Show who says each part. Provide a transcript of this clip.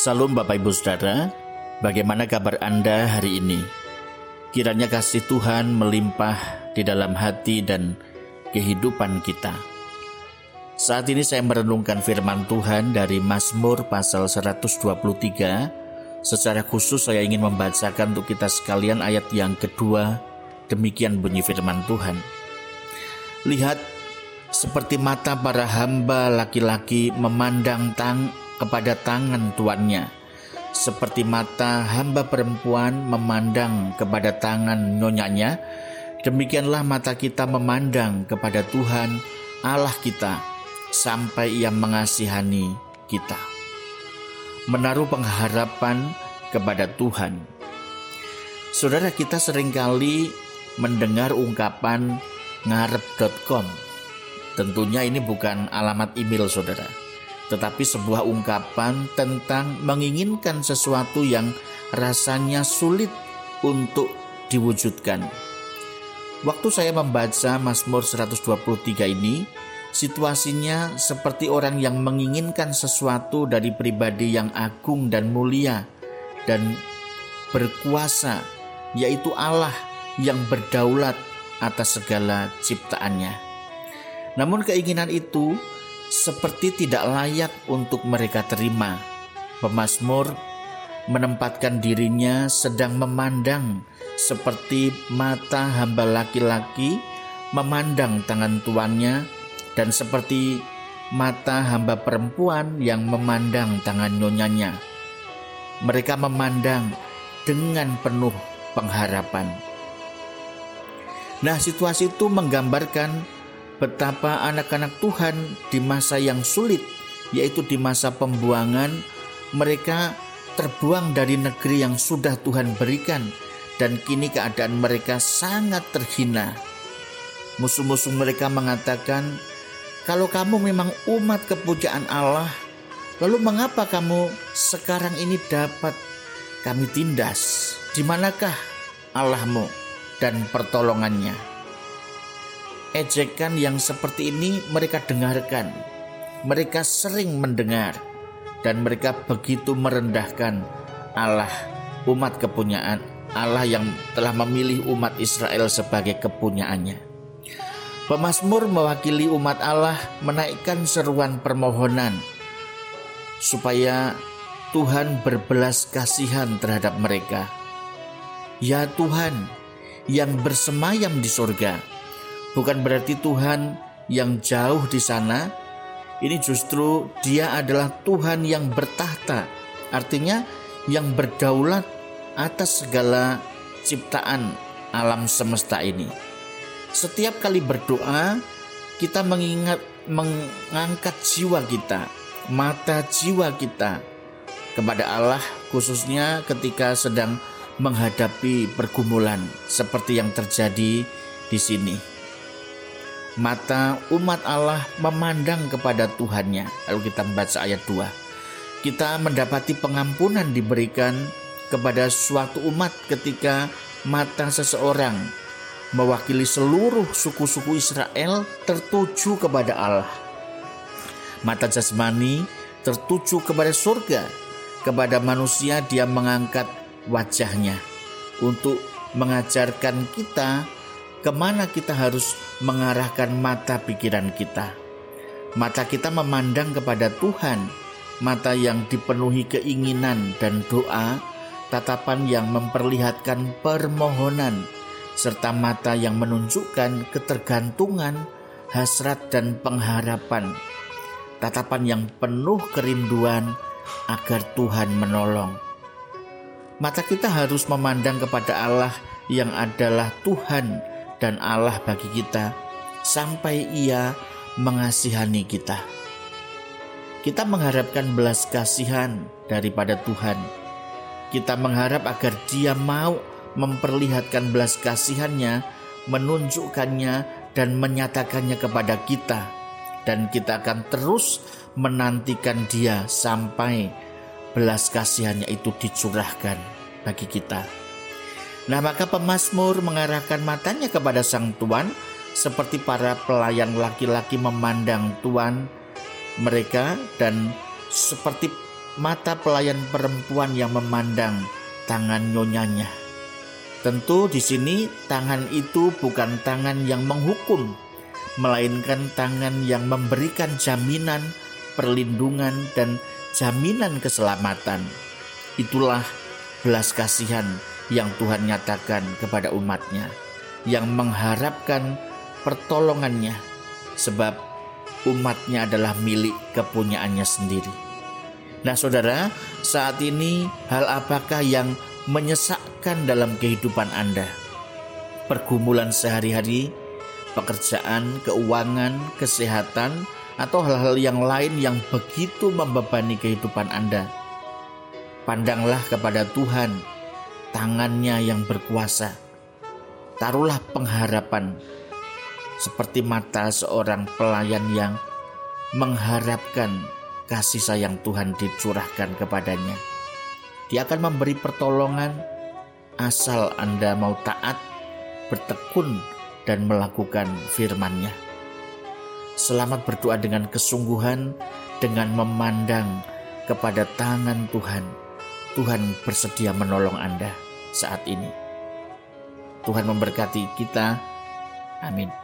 Speaker 1: Salam Bapak Ibu Saudara, bagaimana kabar Anda hari ini? Kiranya kasih Tuhan melimpah di dalam hati dan kehidupan kita. Saat ini saya merenungkan firman Tuhan dari Mazmur pasal 123. Secara khusus saya ingin membacakan untuk kita sekalian ayat yang kedua. Demikian bunyi firman Tuhan. Lihat seperti mata para hamba laki-laki memandang tang kepada tangan tuannya, seperti mata hamba perempuan memandang kepada tangan nyonyanya, demikianlah mata kita memandang kepada Tuhan Allah kita sampai Ia mengasihani kita. Menaruh pengharapan kepada Tuhan. Saudara kita sering kali mendengar ungkapan ngarep.com. Tentunya ini bukan alamat email saudara tetapi sebuah ungkapan tentang menginginkan sesuatu yang rasanya sulit untuk diwujudkan. Waktu saya membaca Mazmur 123 ini, situasinya seperti orang yang menginginkan sesuatu dari pribadi yang agung dan mulia dan berkuasa, yaitu Allah yang berdaulat atas segala ciptaannya. Namun keinginan itu seperti tidak layak untuk mereka terima. Pemasmur menempatkan dirinya sedang memandang seperti mata hamba laki-laki memandang tangan tuannya dan seperti mata hamba perempuan yang memandang tangan nyonyanya. Mereka memandang dengan penuh pengharapan. Nah, situasi itu menggambarkan betapa anak-anak Tuhan di masa yang sulit, yaitu di masa pembuangan, mereka terbuang dari negeri yang sudah Tuhan berikan, dan kini keadaan mereka sangat terhina. Musuh-musuh mereka mengatakan, "Kalau kamu memang umat kepujaan Allah, lalu mengapa kamu sekarang ini dapat kami tindas? Di manakah Allahmu dan pertolongannya?" Ejekan yang seperti ini mereka dengarkan. Mereka sering mendengar dan mereka begitu merendahkan Allah umat kepunyaan Allah yang telah memilih umat Israel sebagai kepunyaannya. Pemasmur mewakili umat Allah menaikkan seruan permohonan supaya Tuhan berbelas kasihan terhadap mereka. Ya Tuhan yang bersemayam di surga, bukan berarti Tuhan yang jauh di sana. Ini justru Dia adalah Tuhan yang bertahta, artinya yang berdaulat atas segala ciptaan alam semesta ini. Setiap kali berdoa, kita mengingat mengangkat jiwa kita, mata jiwa kita kepada Allah khususnya ketika sedang menghadapi pergumulan seperti yang terjadi di sini mata umat Allah memandang kepada Tuhannya. Lalu kita membaca ayat 2. Kita mendapati pengampunan diberikan kepada suatu umat ketika mata seseorang mewakili seluruh suku-suku Israel tertuju kepada Allah. Mata jasmani tertuju kepada surga, kepada manusia dia mengangkat wajahnya untuk mengajarkan kita ke mana kita harus mengarahkan mata pikiran kita. Mata kita memandang kepada Tuhan, mata yang dipenuhi keinginan dan doa, tatapan yang memperlihatkan permohonan, serta mata yang menunjukkan ketergantungan, hasrat, dan pengharapan. Tatapan yang penuh kerinduan agar Tuhan menolong. Mata kita harus memandang kepada Allah yang adalah Tuhan dan Allah bagi kita sampai Ia mengasihani kita. Kita mengharapkan belas kasihan daripada Tuhan. Kita mengharap agar Dia mau memperlihatkan belas kasihannya, menunjukkannya dan menyatakannya kepada kita. Dan kita akan terus menantikan dia sampai belas kasihannya itu dicurahkan bagi kita. Nah maka pemazmur mengarahkan matanya kepada sang tuan seperti para pelayan laki-laki memandang tuan mereka dan seperti mata pelayan perempuan yang memandang tangan nyonyanya. Tentu di sini tangan itu bukan tangan yang menghukum, melainkan tangan yang memberikan jaminan, perlindungan, dan jaminan keselamatan. Itulah belas kasihan yang Tuhan nyatakan kepada umatnya, yang mengharapkan pertolongannya, sebab umatnya adalah milik kepunyaannya sendiri. Nah saudara, saat ini hal apakah yang menyesakkan dalam kehidupan Anda? Pergumulan sehari-hari, pekerjaan, keuangan, kesehatan, atau hal-hal yang lain yang begitu membebani kehidupan Anda. Pandanglah kepada Tuhan, tangannya yang berkuasa. Taruhlah pengharapan seperti mata seorang pelayan yang mengharapkan kasih sayang Tuhan dicurahkan kepadanya. Dia akan memberi pertolongan asal Anda mau taat, bertekun, dan melakukan firman-Nya. Selamat berdoa dengan kesungguhan, dengan memandang kepada tangan Tuhan. Tuhan bersedia menolong Anda saat ini. Tuhan memberkati kita. Amin.